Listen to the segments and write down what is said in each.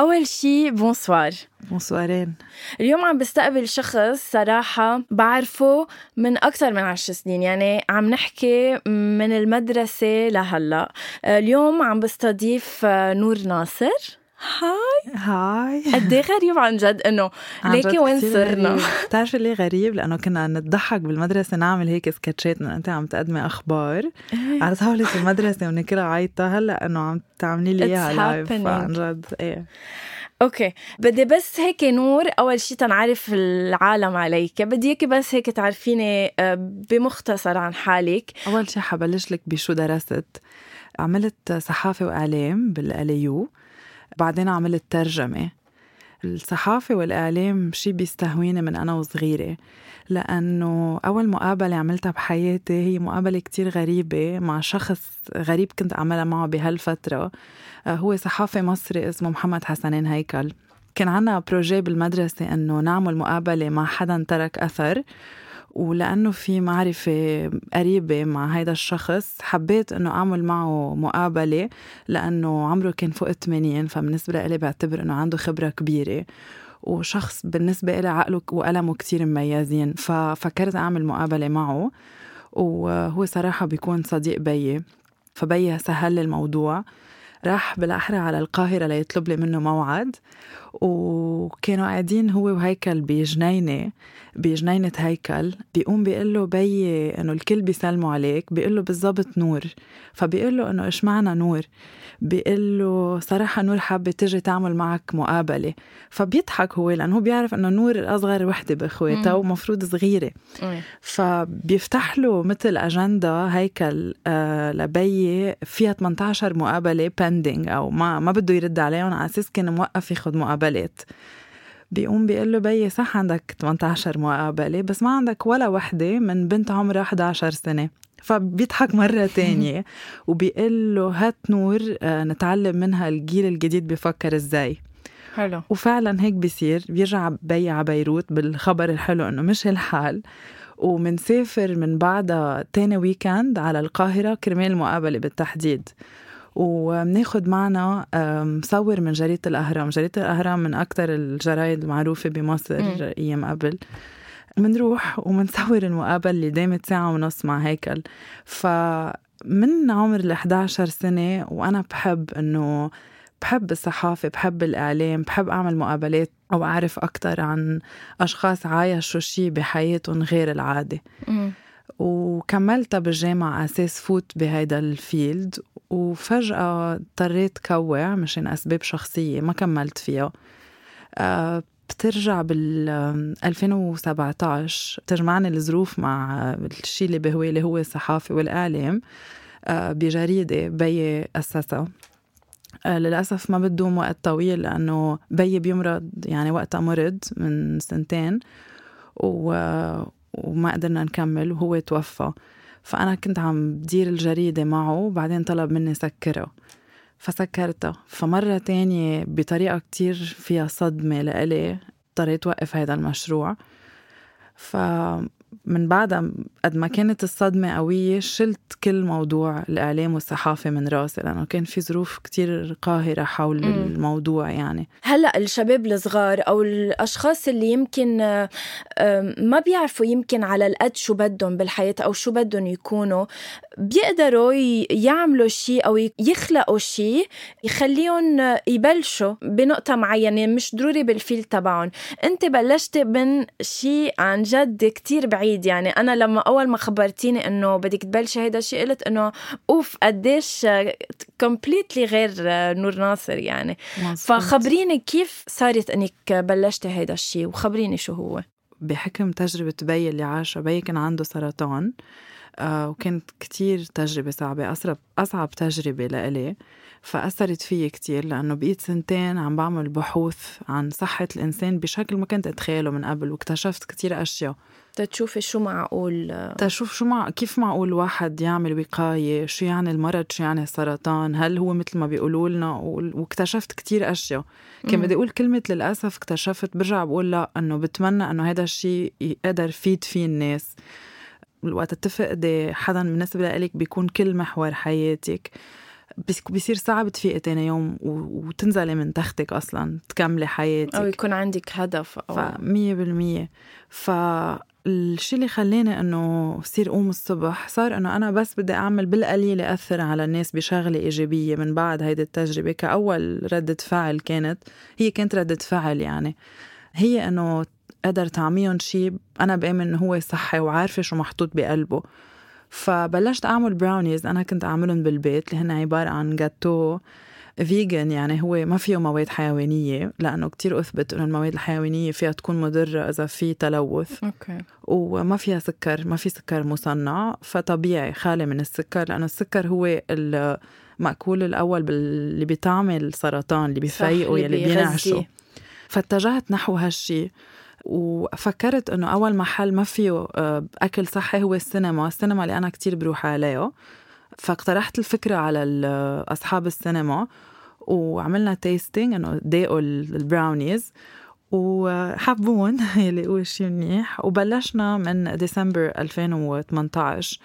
أول شي bonsoir. bonsoirين. اليوم عم بستقبل شخص صراحة بعرفه من أكثر من عشر سنين يعني عم نحكي من المدرسة لهلأ. اليوم عم بستضيف نور ناصر. Hi. Hi. قد إيه غريب عن جد إنه ليكي وين صرنا. بتعرفي ليه غريب؟ لأنه كنا نضحك بالمدرسة نعمل هيك sketchات إنه أنت عم تقدمي أخبار. على طاولة المدرسة ونكرها عيطة هلأ إنه عم تعملي لي إياها live. عن جد. إيه. أوكي. بدي بس هيك نور. أول شيء تنعرف العالم عليك. بدي إياكي بس هيك تعرفيني آه، بمختصر عن حالك. أول شي حبلش لك بشو درست. عملت صحافة وإعلام بالأليو. بعدين عملت ترجمة الصحافة والإعلام شي بيستهويني من أنا وصغيرة لأنه أول مقابلة عملتها بحياتي هي مقابلة كتير غريبة مع شخص غريب كنت أعملها معه بهالفترة. آه، هو صحافي مصري اسمه محمد حسنين هيكل. كان عنا بروجي بالمدرسة أنه نعمل مقابلة مع حدا ترك أثر. ولأنه في معرفة قريبة مع هيدا الشخص حبيت أنه أعمل معه مقابلة لأنه عمره كان فوق 80 فبالنسبة لي بعتبر أنه عنده خبرة كبيرة. وشخص بالنسبة لي عقله وقلمه كتير مميزين ففكرت أعمل مقابلة معه. وهو صراحة بيكون صديق بيي فبيي سهل الموضوع. راح بالأحرى على القاهرة ليطلب لي منه موعد. وكانوا قاعدين هو وهيكل بجنينة بجنينة هيكل. بيقوم بيقول له بيي إنه الكل بيسلموا عليك. بيقول له بالضبط نور. فبيقول له إنه إيش معنى نور؟ بيقول له صراحة نور حابة تجي تعمل معك مقابلة. فبيضحك هو لأنه هو بيعرف إنه نور الأصغر وحدة بإخواتها ومفروض صغيرة. فبيفتح له مثل أجندة هيكل آه لبيي فيها 18 مقابلة بندنج أو ما ما بده يرد عليهم. على أساس كان موقف ياخد مقابلات. بيقوم بيقول له بيي صح عندك 18 مقابلة بس ما عندك ولا وحدة من بنت عمرها 11 سنة. فبيضحك مرة تانية وبيقول له هات نور آه، نتعلم منها الجيل الجديد بفكر إزاي. حلو. وفعلا هيك بيصير. بيرجع بي على بيروت بالخبر الحلو إنه مش الحال. ومنسافر من بعدها تاني ويكند على القاهرة كرمال المقابلة بالتحديد. وبناخد معنا مصور من جريدة الأهرام جريدة الأهرام من أكثر الجرايد المعروفة بمصر مم. أيام قبل منروح ومنصور المقابلة اللي دامت ساعة ونص مع هيكل فمن عمر ال 11 سنة وأنا بحب إنه بحب الصحافة بحب الإعلام بحب أعمل مقابلات أو أعرف أكتر عن أشخاص عايشوا شي بحياتهم غير العادة. وكملتها بالجامعة أساس فوت بهيدا ال field وفجأة اضطريت كوع مشان أسباب شخصية ما كملت فيها. آه، بترجع بال 2017 تجمعني الظروف مع الشيء اللي بهوي اللي هو الصحافة والإعلام آه، بجريدة بيي أسسها آه، للأسف ما بدوم وقت طويل لأنه بيي بيمرض يعني وقتها مرض من سنتين و... وما قدرنا نكمل وهو توفى. فأنا كنت عم بدير الجريدة معه وبعدين طلب مني سكرها فسكرتها فمرة تانية بطريقة كتير فيها صدمة لإلي اضطريت وقف هذا المشروع. ف من بعدها قد ما كانت الصدمة قوية شلت كل موضوع الإعلام والصحافة من راسي لأنه كان في ظروف كتير قاهرة حول مم. الموضوع يعني هلأ الشباب الصغار أو الأشخاص اللي يمكن ما بيعرفوا يمكن على القد شو بدهم بالحياة أو شو بدهم يكونوا بيقدروا يعملوا شيء ي- يخلقوا شيء يخليهم يبلشوا بنقطة معينة مش ضروري بالفيل تبعهم أنت بلشت من شيء عن جد كتير بعيد يعني أنا لما أول ما خبرتيني إنه بدك تبلشي هيدا الشيء قلت إنه أوف قديش completely غير نور ناصر يعني. فخبريني كيف صارت إنك بلشتي هيدا الشيء وخبريني شو هو. بحكم تجربة بي اللي عاشها بي كان عنده سرطان. آه وكانت كتير تجربة صعبة. أصعب, أصعب تجربة لإلي فأثرت فيي كتير لأنه بقيت سنتين عم بعمل بحوث عن صحة الإنسان بشكل ما كنت أتخيله من قبل واكتشفت كتير أشياء. تشوفي شو معقول؟ تشوف شو مع كيف معقول واحد يعمل وقاية؟ شو يعني المرض؟ شو يعني السرطان؟ هل هو مثل ما بيقولوا لنا؟ و- واكتشفت كتير أشياء. كان. بدي أقول كلمة للأسف اكتشفت برجع بقول لا أنه بتمنى أنه هذا الشيء يقدر فيد فيه الناس. وقت تفقدي حدا بالنسبة لإلك بيكون كل محور حياتك بيصير صعب تفيقي تاني يوم وتنزلي من تختك أصلا تكملي حياتك. أو يكون عندك هدف أو فمية بالمية. فالشي اللي خلاني إنه صير قوم الصبح صار إنه أنا بس بدي أعمل بالقليل اثر على الناس بشغلة إيجابية من بعد هيدي التجربة كأول ردة فعل كانت هي كانت ردة فعل يعني. هي إنه قدر تعميهم شيء أنا بآمن إنه هو صحي وعارفة شو محطوط بقلبه. فبلشت أعمل براونيز أنا كنت أعملهم بالبيت اللي هن عبارة عن gâteau vegan يعني هو ما فيه مواد حيوانية لأنه كتير أثبت إنه المواد الحيوانية فيها تكون مضرة إذا في تلوث. أوكي. وما فيها سكر ما في سكر مصنع فطبيعي خالي من السكر لأنه السكر هو المأكول الأول اللي بيطعم السرطان اللي بيفيقه اللي. بينعشه. فاتجهت نحو هالشي. وفكرت إنه أول محل ما فيه آه، أكل صحي هو السينما السينما اللي أنا كتير بروح عليه. فاقترحت الفكرة على ال- أصحاب السينما وعملنا testing إنه داقوا ال- البراونيز وحبون يلي هو شيء منيح. وبلشنا من ديسمبر 2018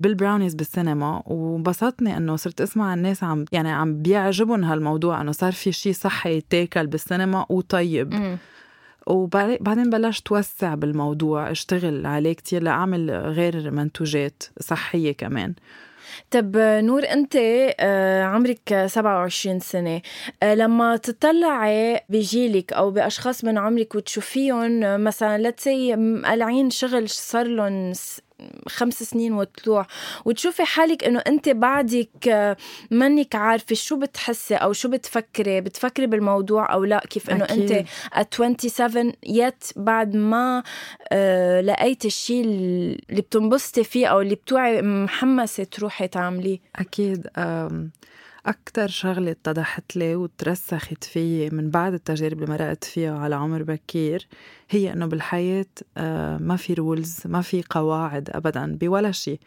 بالبراونيز بالسينما. وانبسطني إنه صرت أسمع الناس عم يعني عم بيعجبهم هالموضوع إنه صار في شيء صحي يتاكل بالسينما وطيب. وبعدين بلشت توسع بالموضوع اشتغل عليه كتير لأعمل غير منتوجات صحية كمان. طب نور أنت آه، عمرك 27 سنة. آه، لما تطلعي بجيلك أو بأشخاص من عمرك وتشوفيهم آه، مثلا لتسي مقلعين شغل صار لهم خمس سنين وطلوع وتشوفي حالك إنه أنت بعدك آه، منك عارفة شو بتحسي أو شو بتفكري. بتفكري بالموضوع أو لا؟ كيف إنه. أنت at 27 يت بعد ما آه لقيت الشيء اللي بتنبسطي فيه أو اللي بتوعي محمسة تروحي تعمليه؟ أكيد أم، أكتر شغلة اتضحت لي وترسخت فيي من بعد التجارب اللي مرقت فيها على عمر بكير هي إنه بالحياة آه، ما في رولز ما في قواعد أبدا بولا شيء.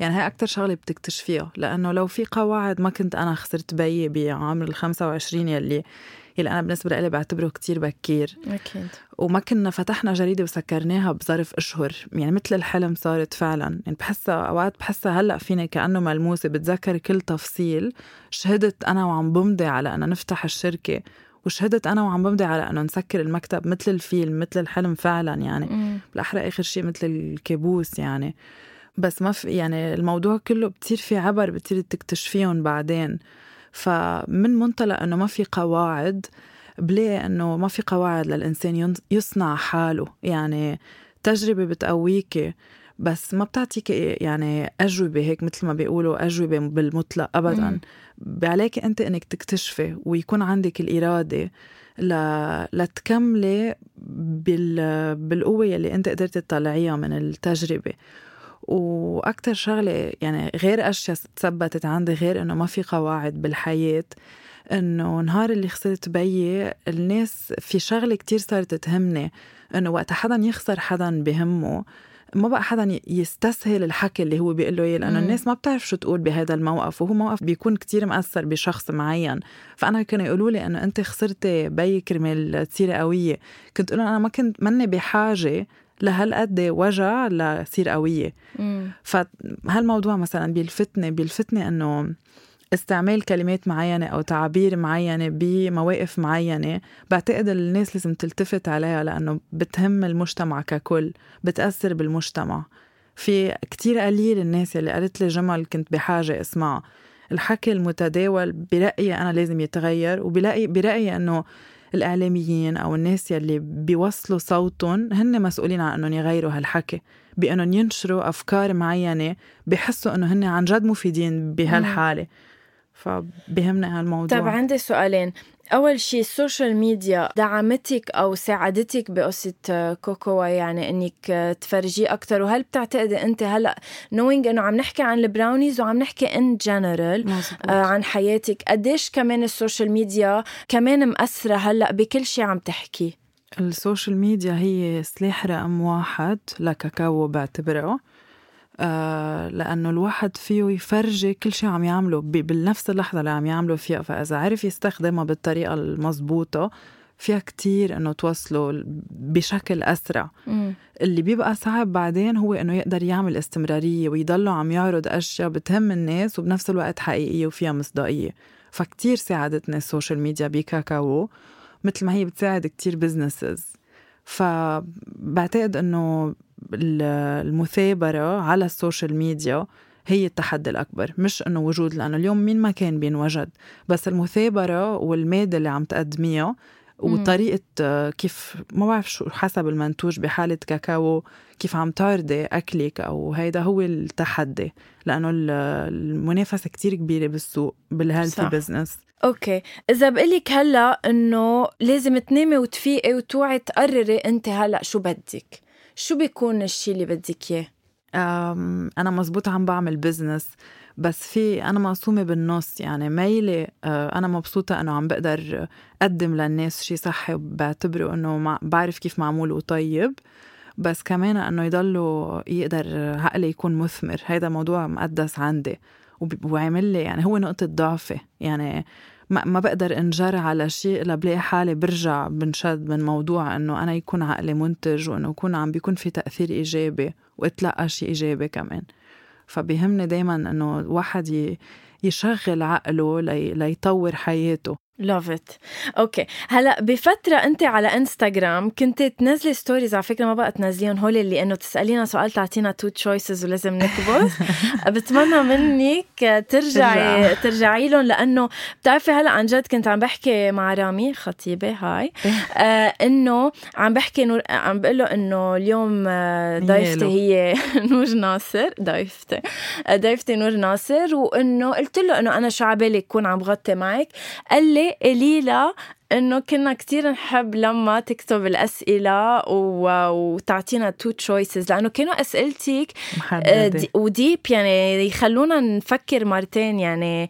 يعني هاي أكتر شغلة بتكتشفيها لأنه لو في قواعد ما كنت أنا خسرت بيي بعمر ال 25 يلي يلي أنا بالنسبة لي بعتبره كتير بكير. أكيد. وما كنا فتحنا جريدة وسكرناها بظرف أشهر يعني مثل الحلم صارت فعلا. يعني بحسها أوقات بحسها هلأ فيني كأنه ملموسة بتذكر كل تفصيل. شهدت أنا وعم بمضي على أن نفتح الشركة وشهدت أنا وعم بمضي على أنه نسكر المكتب مثل الفيلم مثل الحلم فعلا يعني. مم. بالأحرى آخر شيء مثل الكابوس يعني. بس ما في يعني الموضوع كله بتصير في عبر بتصير تكتشفيهم بعدين. فمن منطلق إنه ما في قواعد بلاقي إنه ما في قواعد للإنسان يصنع حاله. يعني تجربة بتقويكي بس ما بتعطيك يعني أجوبة هيك مثل ما بيقولوا أجوبة بالمطلق ابدا. مم. عليك أنت إنك تكتشفي ويكون عندك الإرادة ل... لتكملي بال... بالقوة اللي أنت قدرت تطلعيها من التجربة. وأكتر شغلة يعني غير أشياء تثبتت عندي غير إنه ما في قواعد بالحياة إنه نهار اللي خسرت بيي الناس في شغلة كتير صارت تهمني إنه وقت حدا يخسر حدا بهمه ما بقى حدا يستسهل الحكي اللي هو بيقول له إياه لأنه. الناس ما بتعرف شو تقول بهذا الموقف وهو موقف بيكون كتير مأثر بشخص معين فأنا كانوا يقولوا لي إنه أنت خسرتي بي كرمال تصيري قوية كنت أقول أنا ما كنت مني بحاجة لهالقد وجع لصير قوية. مم. فهالموضوع مثلا بيلفتني بيلفتني إنه استعمال كلمات معينة أو تعابير معينة بمواقف معينة بعتقد الناس لازم تلتفت عليها لأنه بتهم المجتمع ككل بتأثر بالمجتمع. في كتير قليل الناس اللي قالت لي جمل كنت بحاجة اسمعها الحكي المتداول برأيي أنا لازم يتغير وبرأيي برأيي أنه الإعلاميين أو الناس يلي بيوصلوا صوتهم هن مسؤولين عن أنهم يغيروا هالحكي بأنهم ينشروا أفكار معينة بحسوا أنه هن عن جد مفيدين بهالحالة. فبهمني هالموضوع. طيب عندي سؤالين. أول شيء ال social media دعمتك أو ساعدتك بقصة كاكاو يعني إنك تفرجيه أكتر. وهل بتعتقدي أنت هلأ نوينج إنه عم نحكي عن البراونيز وعم نحكي in general آه عن حياتك قديش كمان ال social media كمان مأثرة هلأ بكل شيء عم تحكي؟ ال social media هي سلاح رقم واحد لكاكاو بعتبره. آه لأنه الواحد فيه يفرجي كل شيء عم يعمله بنفس اللحظة اللي عم يعمله فيها. فإذا عرف يستخدمها بالطريقة المضبوطة فيها كتير إنه توصله بشكل أسرع. مم. اللي بيبقى صعب بعدين هو إنه يقدر يعمل استمرارية ويضله عم يعرض أشياء بتهم الناس وبنفس الوقت حقيقية وفيها مصداقية. فكتير ساعدتني ال social media بكاكاو مثل ما هي بتساعد كتير businesses فبعتقد إنه المثابرة على ال social media هي التحدي الأكبر مش إنه وجود لأنه اليوم مين ما كان بينوجد بس المثابرة والمادة اللي عم تقدميها وطريقة كيف ما بعرف شو حسب المنتوج بحالة كاكاو كيف عم تعرضي أكلك أو هيدا هو التحدي لأنه المنافسة كتير كبيرة بالسوق بال healthy business. أوكي. إذا بقلك هلأ إنه لازم تنامي وتفيقي وتوعي تقرري أنت هلأ شو بدك. شو بيكون الشيء اللي بدك إياه؟ أنا مزبوط عم بعمل بزنس بس في أنا مقسومه بالنص يعني ميلي آه، أنا مبسوطة إنه عم بقدر أقدم للناس شيء صحي بعتبره إنه بعرف كيف معمول وطيب. بس كمان إنه يضلوا يقدر عقلي يكون مثمر. هيدا موضوع مقدس عندي. وعمل لي يعني هو نقطة ضعفي. يعني ما, ما بقدر انجر على شيء إلا بلاقي حالي برجع بنشد من موضوع إنه أنا يكون عقلي منتج وإنه يكون عم بيكون في تأثير إيجابي وأتلقى شيء إيجابي كمان. فبيهمني دايما إنه الواحد يشغل عقله لي ليطور حياته. Love it. أوكي هلا بفترة أنت على انستغرام كنت تنزلي stories على فكرة ما بقى تنزليهم هول اللي إنه تسألينا سؤال تعطينا two choices ولازم نكبس بتمنى منك ترجعي ترجعي لهم لأنه بتعرفي هلا عن جد كنت عم بحكي مع رامي خطيبة هاي. آه إنه عم بحكي نور عم بقول له إنه اليوم آه، ضيفتي هي نور ناصر ضيفتي. آه، ضيفتي نور ناصر وإنه قلت له إنه أنا شو عبالي اكون عم بغطي معك. قال لي قليلة إنه كنا كتير نحب لما تكتب الأسئلة و... وتعطينا two choices لأنه كانوا أسئلتك آه، دي... وديب يعني يخلونا نفكر مرتين يعني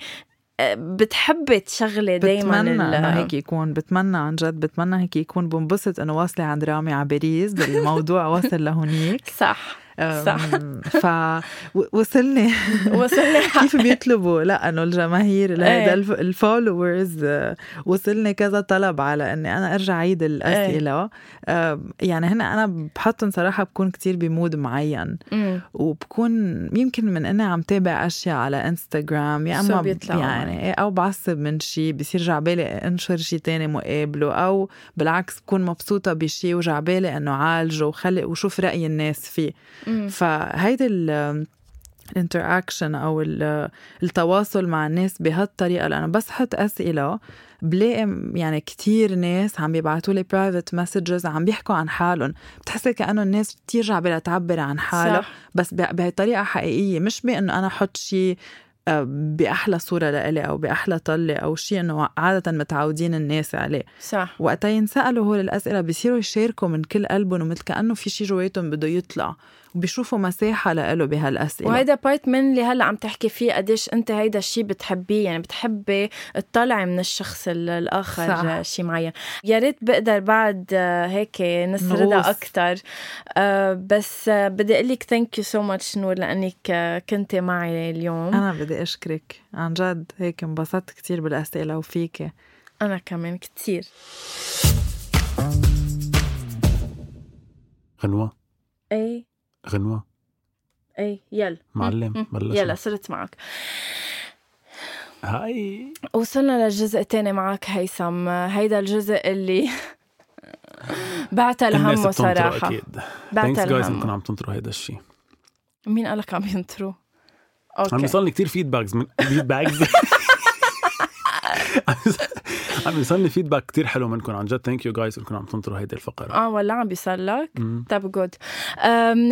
آه، بتحبي تشغلي دايما بتمنى ال... هيك يكون بتمنى عن جد بتمنى هيك يكون بنبسط إنه واصلة عند رامي عبريز الموضوع وصل لهونيك. صح. صح فوصلني وصلني. كيف بيطلبوا؟ لا أنه الجماهير لهيدا. الفولورز وصلني كذا طلب على إني أنا أرجع عيد الأسئلة. إيه. يعني هنا أنا بحطهم صراحة بكون كتير ب mood معين. وبكون يمكن من إني عم تابع أشياء على انستغرام يا أما يعني أو بعصب من شيء بصير جعبالي أنشر شيء تاني مقابله أو بالعكس بكون مبسوطة بشيء وجعبالي إنه عالجه وخلق وشوف رأي الناس فيه. فهيدي ال interaction أو التواصل مع الناس بهالطريقة لأنه بس حط أسئلة بلاقي يعني كتير ناس عم بيبعتوا لي private messages عم بيحكوا عن حالهم. بتحسي كأنه الناس بترجع بدها تعبر عن حالها صح. بس بطريقه حقيقية. مش بأنه أنا أحط شيء آه، بأحلى صورة لإلي أو بأحلى طلة أو شيء إنه عادة متعودين الناس عليه. صح. وقتها ينسألوا هول الأسئلة بيصيروا يشاركوا من كل قلبهم ومثل كأنه في شيء جواتهم بده يطلع. وبيشوفوا مساحة لإله بهالأسئلة. وهيدا part من اللي هلأ عم تحكي فيه قديش أنت هيدا الشيء بتحبيه. يعني بتحبي تطلعي من الشخص الآخر شيء معين. يا ريت بقدر بعد هيك نسردها أكثر آه، بس بدي أقول لك thank you so much نور لأنك كنت معي اليوم. أنا بدي أشكرك. عن جد هيك انبسطت كثير بالأسئلة وفيك أنا كمان كثير غنوة اي غنوة. اي يلا. معلم بلش يلا صرت معك. hi. وصلنا للجزء الثاني معك هيثم. هيدا الجزء اللي الناس الهم صراحة. أكيد. guys الهم. انكم عم تنطروا هيدا الشيء مين قالك عم ينطروا؟ عم okay. يوصلني كثير feedbacks من feedbacks عم يوصلني feedback كثير حلو منكم. عن جد thank you guys إنكم عم تنطروا هيدي الفقرة. آه ولا عم بيصلك؟ طب good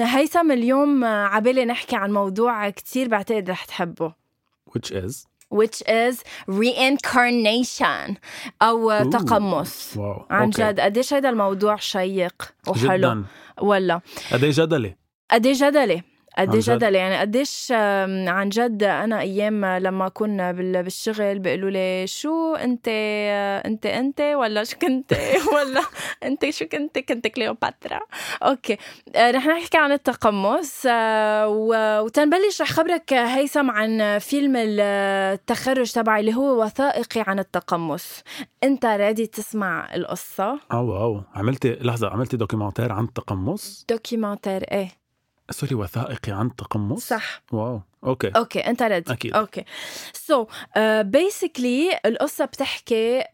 هيثم اليوم عبالي نحكي عن موضوع كتير بعتقد رح تحبه. Which is? Which is reincarnation Ooh. تقمص. wow عن. جد. قديش هيدا الموضوع شيق وحلو. جدا. ولا قد جدلي؟ قد جدلي؟ قد عن إيه جد؟ جدلي يعني قديش عن جد أنا أيام لما كنا بال- بالشغل بيقولوا لي شو أنت آه، أنت أنت؟ ولا شو كنت؟ ولا أنت شو كنت؟ كنت كليوباترا. okay. آه، رح نحكي عن التقمص آه، و- وتنبلش رح خبرك هيثم عن فيلم التخرج تبعي اللي هو وثائقي عن التقمص. أنت ready تسمع القصة؟ آه wow عملتي لحظة عملتي documentaire عن التقمص؟ documentaire إيه. sorry وثائقي عن التقمص صح. wow okay. okay أنت ready أكيد. okay. so basically القصة بتحكي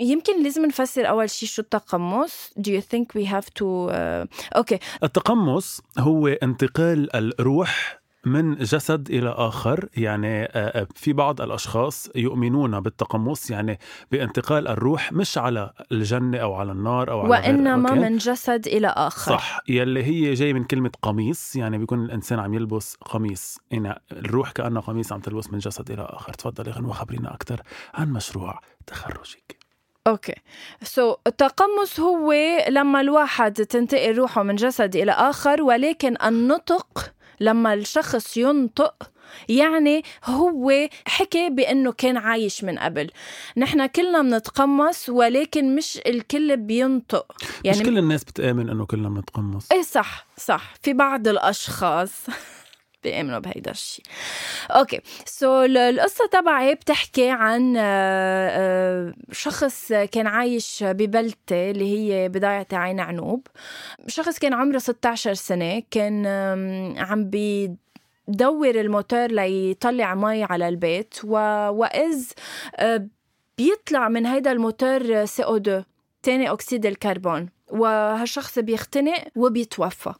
يمكن لازم نفسر أول شيء شو التقمص؟ Do you think we have to uh, okay. التقمص هو انتقال الروح من جسد إلى آخر. يعني آه، آه، في بعض الأشخاص يؤمنون بالتقمص يعني بانتقال الروح مش على الجنة أو على النار أو على وإنما؟ من جسد إلى آخر. صح. يلي هي جاي من كلمة قميص يعني بيكون الإنسان عم يلبس قميص. يعني الروح كأنها قميص عم تلبس من جسد إلى آخر. تفضلي غنوة خبرينا أكثر عن مشروع تخرجك. okay. so, التقمص هو لما الواحد تنتقل روحه من جسد إلى آخر ولكن النطق لما الشخص ينطق يعني هو حكي بأنه كان عايش من قبل. نحن كلنا بنتقمص ولكن مش الكل بينطق. يعني مش كل الناس بتآمن إنه كلنا بنتقمص. إيه صح صح. في بعض الأشخاص. بيأمنوا بهيدا الشيء okay so القصة تبعي بتحكي عن آه، آه، شخص كان عايش ببلدة اللي هي بضيعة عين عنوب. شخص كان عمره 16 سنة كان عم بي دور الموتور ليطلع مي على البيت و... وإذ آه، بيطلع من هيدا الموتور CO 2 ثاني أكسيد الكربون. وهالشخص بيختنق وبيتوفى.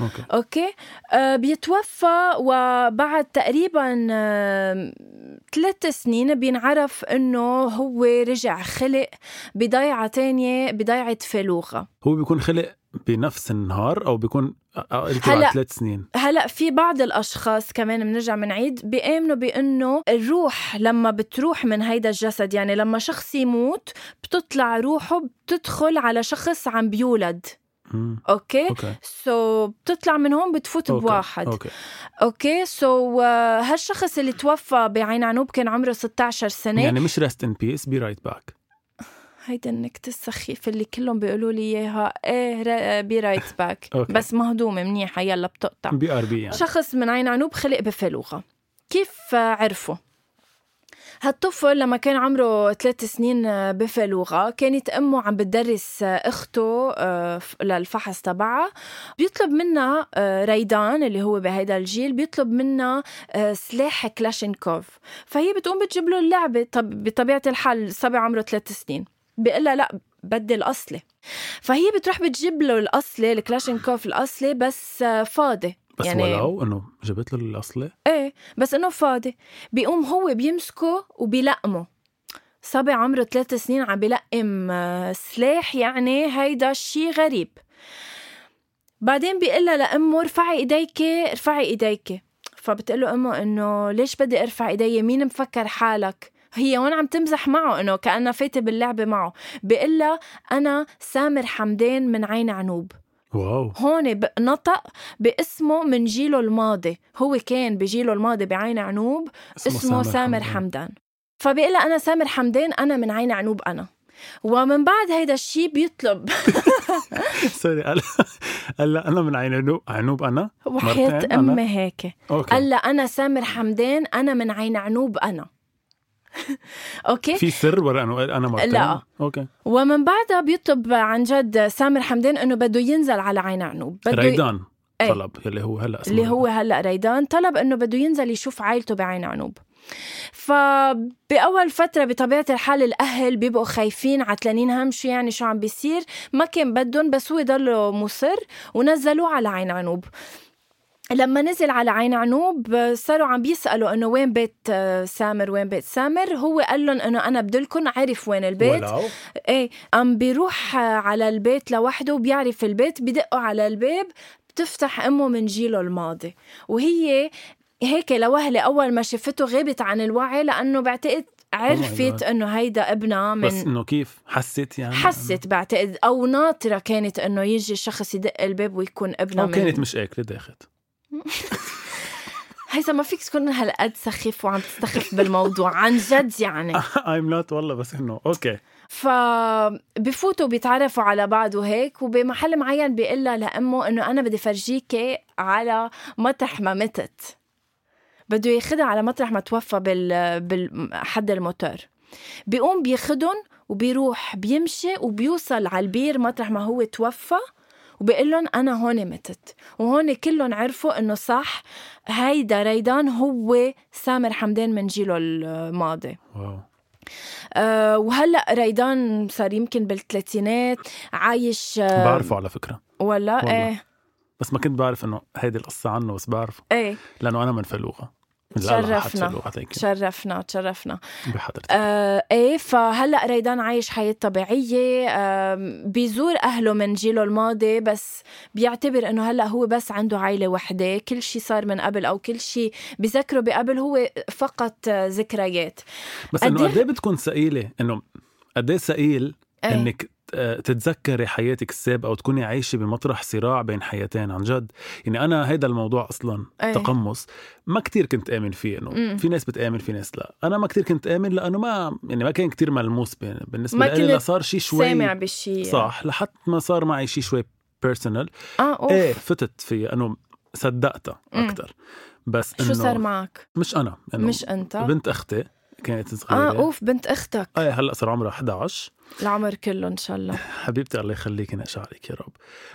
okay okay آه بيتوفى وبعد تقريبا آه ثلاث سنين بينعرف إنه هو رجع خلق بضيعة تانية بضيعة فلوغة هو بيكون خلق بنفس النهار أو بيكون قلتي هلأ. بعد ثلاث سنين هلأ في بعض الأشخاص كمان بنرجع بنعيد بيآمنوا بإنه الروح لما بتروح من هيدا الجسد يعني لما شخص يموت بتطلع روحه بتدخل على شخص عم بيولد. okay؟ so, بتطلع من هون بتفوت okay. بواحد. أوكي. okay؟ so هالشخص اللي توفى بعين عنوب كان عمره 16 سنة. يعني مش rest in peace be right back هيدا النكتة السخيفة اللي كلهم بيقولوا لي إياها. إيه be right back okay. بس مهضومة منيحة يلا بتقطع. BRB يعني. شخص من عين عنوب خلق بفلوغة. كيف آه، عرفوا؟ هالطفل لما كان عمره ثلاث سنين آه، بفلوغة كانت أمه عم بتدرس آه، أخته آه، للفحص تبعها. بيطلب منها ريدان اللي هو بهيدا الجيل بيطلب منها سلاح كلاشينكوف. فهي بتقوم بتجيب له اللعبة طب بطبيعة الحال الصبي عمره ثلاث سنين. بيقول لها لا بدي الأصلي فهي بتروح بتجيب له الأصلي الكلاشينكوف الأصلي بس فاضي. بس يعني- ولو إنه جبت له الأصلي؟ إيه بس إنه فاضي. بيقوم هو بيمسكه وبيلقمه. صبي عمره ثلاث سنين عم بيلقم آه، سلاح يعني هيدا شيء غريب. بعدين بيقول لها لأمه ارفعي ايديك ارفعي ايديك فبتقول له أمه إنه ليش بدي أرفع إيدي؟ مين مفكر حالك؟ هي هون عم تمزح معه إنه كأنها فايتة باللعبة معه. بيقول لها أنا سامر حمدان من عين عنوب. واو. هون نطق باسمه من جيله الماضي. هو كان بجيله الماضي بعين عنوب اسمه, اسمه سامر حمدان. فبيقول لها أنا سامر حمدان أنا من عين عنوب أنا. ومن بعد هيدا الشيء بيطلب. sorry قال لا أنا من عين عنوب عنوب أنا؟ وحياة؟ أمي هيك. قال أنا سامر حمدان أنا من عين عنوب أنا. okay. في سر ولا انه أنا مرتين لا. okay. ومن بعدها بيطلب عن جد سامر حمدان إنه بده ينزل على عين عنوب بده ي- ريدان إيه. طلب اللي هو هلأ اسمه اللي هو هلأ ريدان طلب إنه بده ينزل يشوف عائلته بعين عنوب. فبأول فترة بطبيعة الحال الأهل بيبقوا خايفين عتلانين هم شو يعني شو عم بيصير. ما كان بدهم بس هو ضله مصر ونزلوه على عين عنوب. لما نزل على عين عنوب صاروا عم بيسألوا إنه وين بيت آه، سامر وين بيت سامر؟ هو قال لهم إنه أنا بدلكم عرف وين البيت. ولو؟ إيه عم بيروح على البيت لوحده وبيعرف البيت بدقوا على الباب بتفتح أمه من جيله الماضي. وهي هيك لوهلة أول ما شفته غابت عن الوعي لأنه بعتقد عرفت God. إنه هيدا ابنها بس من إنه كيف؟ حست يعني؟ حست بعتقد أو ناطرة كانت إنه يجي الشخص يدق الباب ويكون ابنها أو من كانت مش اكله داخت هيثم ما فيك تكون هالقد سخيف وعم تستخف بالموضوع عن جد يعني. ايم نوت والله بس إنه أوكي فبفوتوا بيتعرفوا على بعض وهيك وبمحل معين بيقول لأمه إنه أنا بدي فرجيكي على مطرح ما متت. بده ياخدها على مطرح ما توفى بال بالحد الموتور. بيقوم بياخدهم وبيروح بيمشي وبيوصل على البير مطرح ما هو توفى. وبيقول لهم أنا هون متت وهون كلهم عرفوا إنه صح هيدا ريدان هو سامر حمدان من جيله الماضي. واو. أه وهلأ ريدان صار يمكن بالثلاثينات عايش أه بعرفه على فكرة. ولا؟ والله. إيه. بس ما كنت بعرف إنه هيدي القصة عنه بس بعرفه. إيه. لأنه أنا من فلوغه تشرفنا. تشرفنا تشرفنا. بحضرتك. آه إيه فهلا ريدان عايش حياة طبيعية آه بيزور أهله من جيله الماضي بس بيعتبر إنه هلا هو بس عنده عائله وحدة. كل شيء صار من قبل أو كل شيء بذكره بقبل هو فقط ذكريات. بس إنه قد إيه- إيه بتكون ثقيلة؟ إنه قد إيه ثقيل إيه. إنك تتذكري حياتك السابقة وتكوني عايشة بمطرح صراع بين حياتين عن جد يعني أنا هيدا الموضوع أصلا إيه. تقمص ما كتير كنت آمن فيه إنه. في ناس بتآمن في ناس لا أنا ما كتير كنت آمن لأنه ما يعني ما كان كتير ملموس بين- بالنسبة ما لي صار شيء شوي سامع بالشيء صح لحد ما صار معي شيء شوي بيرسونال آه أوف إيه فتت فيها إنه صدقتها. أكثر بس شو صار معك؟ مش أنا مش أنت؟ بنت أختي كانت صغيرة آه أوف بنت أختك إيه هلأ صار عمرها 11 العمر كله إن شاء الله. حبيبتي الله يخليك ينقش عليك يا رب.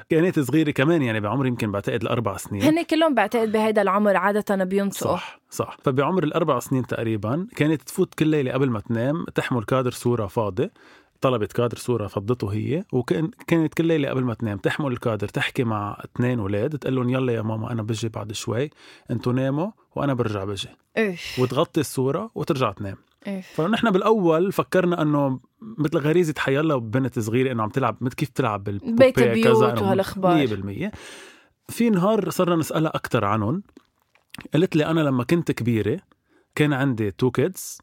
كانت صغيرة كمان يعني بعمر يمكن بعتقد الأربع سنين. هن كلهم بعتقد بهيدا العمر عادة بينطقوا صح صح. فبعمر الأربع سنين تقريبا كانت تفوت كل ليلة قبل ما تنام تحمل كادر صورة فاضي طلبت كادر صورة فضته هي وكان كانت كل ليلة قبل ما تنام تحمل الكادر تحكي مع اثنين أولاد تقول لهم يلا يا ماما أنا بجي بعد شوي أنتوا ناموا وأنا برجع بجي. اوف وتغطي الصورة وترجع تنام. فنحن بالأول فكرنا إنه مثل غريزة حيلا بنت صغيرة إنه عم تلعب مثل كيف تلعب بالبوبيه بيت بيوت كذا، إنه وهالأخبار. 100% في نهار صرنا نسألها أكثر عنهم. قالت لي أنا لما كنت كبيرة كان عندي two kids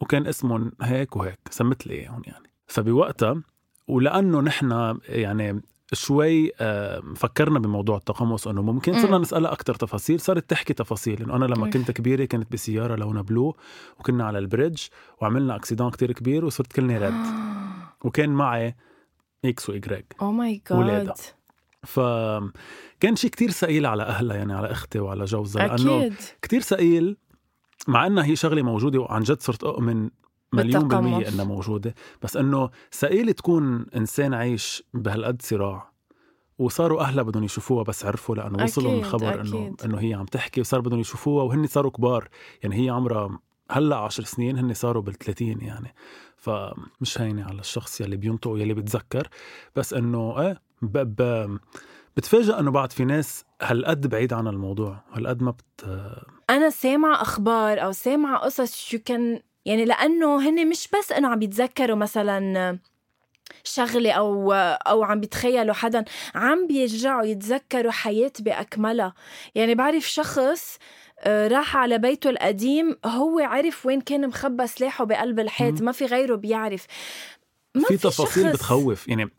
وكان اسمهم هيك وهيك سمت لي إياهم يعني. فبوقتها ولأنه نحن يعني شوي آه، فكرنا بموضوع التقمص انه ممكن صرنا. نسالها أكثر تفاصيل صارت تحكي تفاصيل إنه أنا لما. كنت كبيرة كنت بسيارة لونها blue وكنا على ال bridge وعملنا accident كتير كبير وصرت كلني red وكان معي X و Y oh my God. فكان شيء كتير ثقيل على أهلها يعني على أختي وعلى جوزها لأنه كتير ثقيل مع إنها هي شغلة موجودة وعن جد صرت أؤمن مليون بالمية. إنها موجودة بس إنه ثقيل تكون إنسان عايش بهالقد صراع وصاروا أهلها بدهم يشوفوها بس عرفوا لأنه وصلهم الخبر إنه. إنه هي عم تحكي وصار بدهم يشوفوها وهن صاروا كبار يعني هي عمرها هلأ عشر سنين هن صاروا بالثلاثين يعني فمش هينة على الشخص يلي بينطق ويلي بتذكر بس إنه إيه ب... ب... بتفاجئ إنه بعد في ناس هالقد بعيد عن الموضوع هالقد ما بت أنا سامعة أخبار أو سامعة قصص شو كان يعني لأنه هن مش بس إنه عم بيتذكروا مثلا شغلة أو أو عم بيتخيلوا حدا عم بيرجعوا يتذكروا حياة بأكملها يعني بعرف شخص آه، راح على بيته القديم هو عرف وين كان مخبى سلاحه بقلب الحيط. ما في غيره بيعرف ما في تفاصيل شخص- بتخوف يعني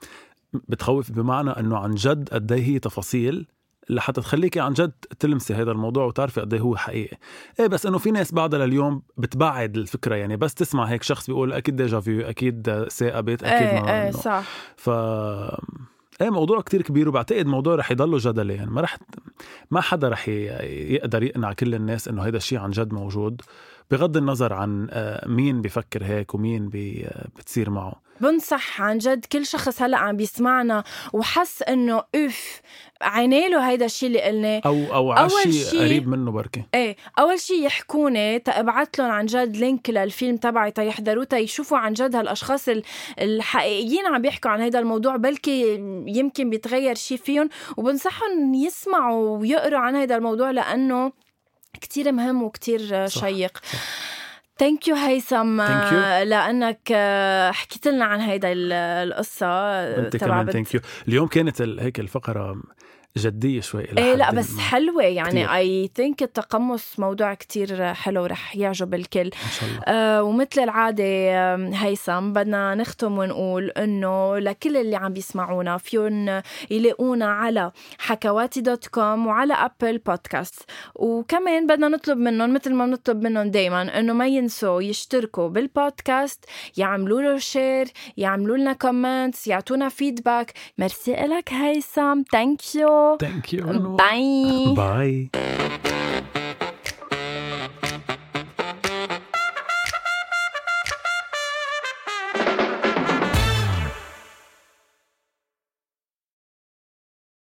بتخوف بمعنى إنه عن جد قد إيه هي تفاصيل لحتى تخليكي عن جد تلمسي هذا الموضوع وتعرفي قد إيه هو حقيقي. إيه بس إنه في ناس بعدها لليوم بتبعد الفكرة يعني بس تسمع هيك شخص بيقول أكيد déjà vu أكيد ثاقبت أكيد إيه ما إيه صح. ف إيه موضوع كتير كبير وبعتقد موضوع رح يضله جدلي يعني ما رح ما حدا رح يقدر يقنع كل الناس إنه هيدا الشيء عن جد موجود. بغض النظر عن آه، مين بفكر هيك ومين آه، بتصير معه. بنصح عن جد كل شخص هلا عم بيسمعنا وحس إنه اف عينيله هيدا الشيء اللي قلناه أو أو أول عشي شي- قريب منه بركي إيه أول شيء يحكوني تابعت لهم عن جد link للفيلم تبعي تيحضروه تيشوفوا عن جد هالأشخاص ال- الحقيقيين عم بيحكوا عن هذا الموضوع بلكي يمكن بيتغير شيء فيهم. وبنصحهم يسمعوا ويقروا عن هذا الموضوع لأنه كتير مهم وكتير صح، شيق. thank you هيثم. آه، لأنك آه، حكيت لنا عن هيدا ال- القصة انت تبع كمان thank you اليوم كانت هيك الفقرة جدية شوي إلى إيه لا بس ما. حلوة يعني. I think التقمص موضوع كتير حلو رح يعجب الكل. إن شاء الله. آه ومثل العادة هيثم بدنا نختم ونقول إنه لكل اللي عم بيسمعونا فيهم يلاقونا على حكواتي dot com وعلى أبل بودكاست وكمان بدنا نطلب منهم مثل ما بنطلب منهم دايما إنه ما ينسوا يشتركوا بالبودكاست يعملوا له share يعملوا لنا comments يعطونا feedback merci لك هيثم. thank you Thank you. Um, bye. Bye.